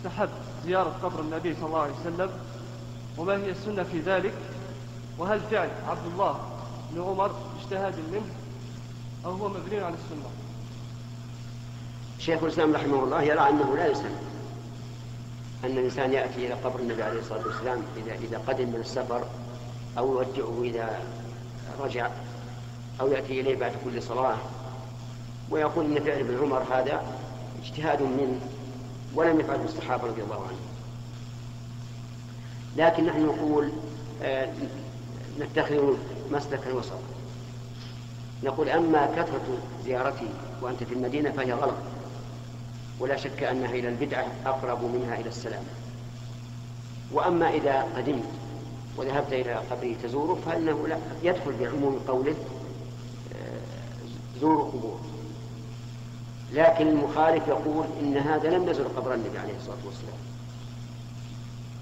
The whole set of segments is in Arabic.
يستحب زيارة قبر النبي صلى الله عليه وسلم وما هي السنة في ذلك؟ وهل فعل عبد الله بن عمر اجتهاد منه أو هو مبني على السنة؟ شيخ الإسلام رحمه الله يرى أنه لا يسن أن الإنسان يأتي إلى قبر النبي عليه الصلاة والسلام إذا إذا قدم من السفر أو يودعه إذا رجع أو يأتي إليه بعد كل صلاة ويقول إن فعل ابن عمر هذا اجتهاد منه. ولم يفعله الصحابة رضي الله عنهم. لكن نحن نقول آه، نتخذ مسلك الوسط نقول أما كثرة زيارتي وأنت في المدينة فهي غلط. ولا شك أنها إلى البدعة أقرب منها إلى السلام. وأما إذا قدمت وذهبت إلى قبره تزوره فإنه لا يدخل بعموم قوله آه، زوروا قبور. لكن المخالف يقول إن هذا لم يزر قبر النبي عليه الصلاة والسلام.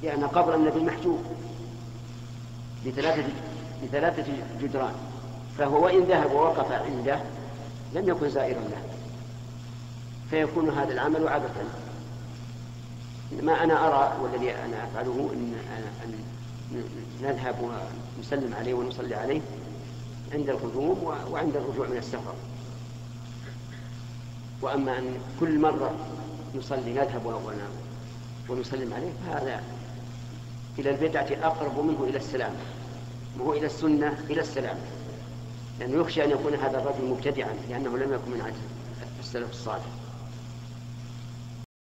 لأن قبر النبي محجوب بثلاثة بثلاثة جدران. فهو وإن ذهب ووقف عنده لم يكن زائرا له. فيكون هذا العمل عبثا. ما أنا أرى والذي أنا أفعله إن, أن نذهب ونسلم عليه ونصلي عليه عند القدوم وعند الرجوع من السفر. وأما أن كل مرة نصلي نذهب ونسلم عليه فهذا إلى البدعة أقرب منه إلى السلام. وهو إلى السنة إلى السلام. لأنه يخشى أن يكون هذا الرجل مبتدعا لأنه لم يكن من عدل السلف الصالح.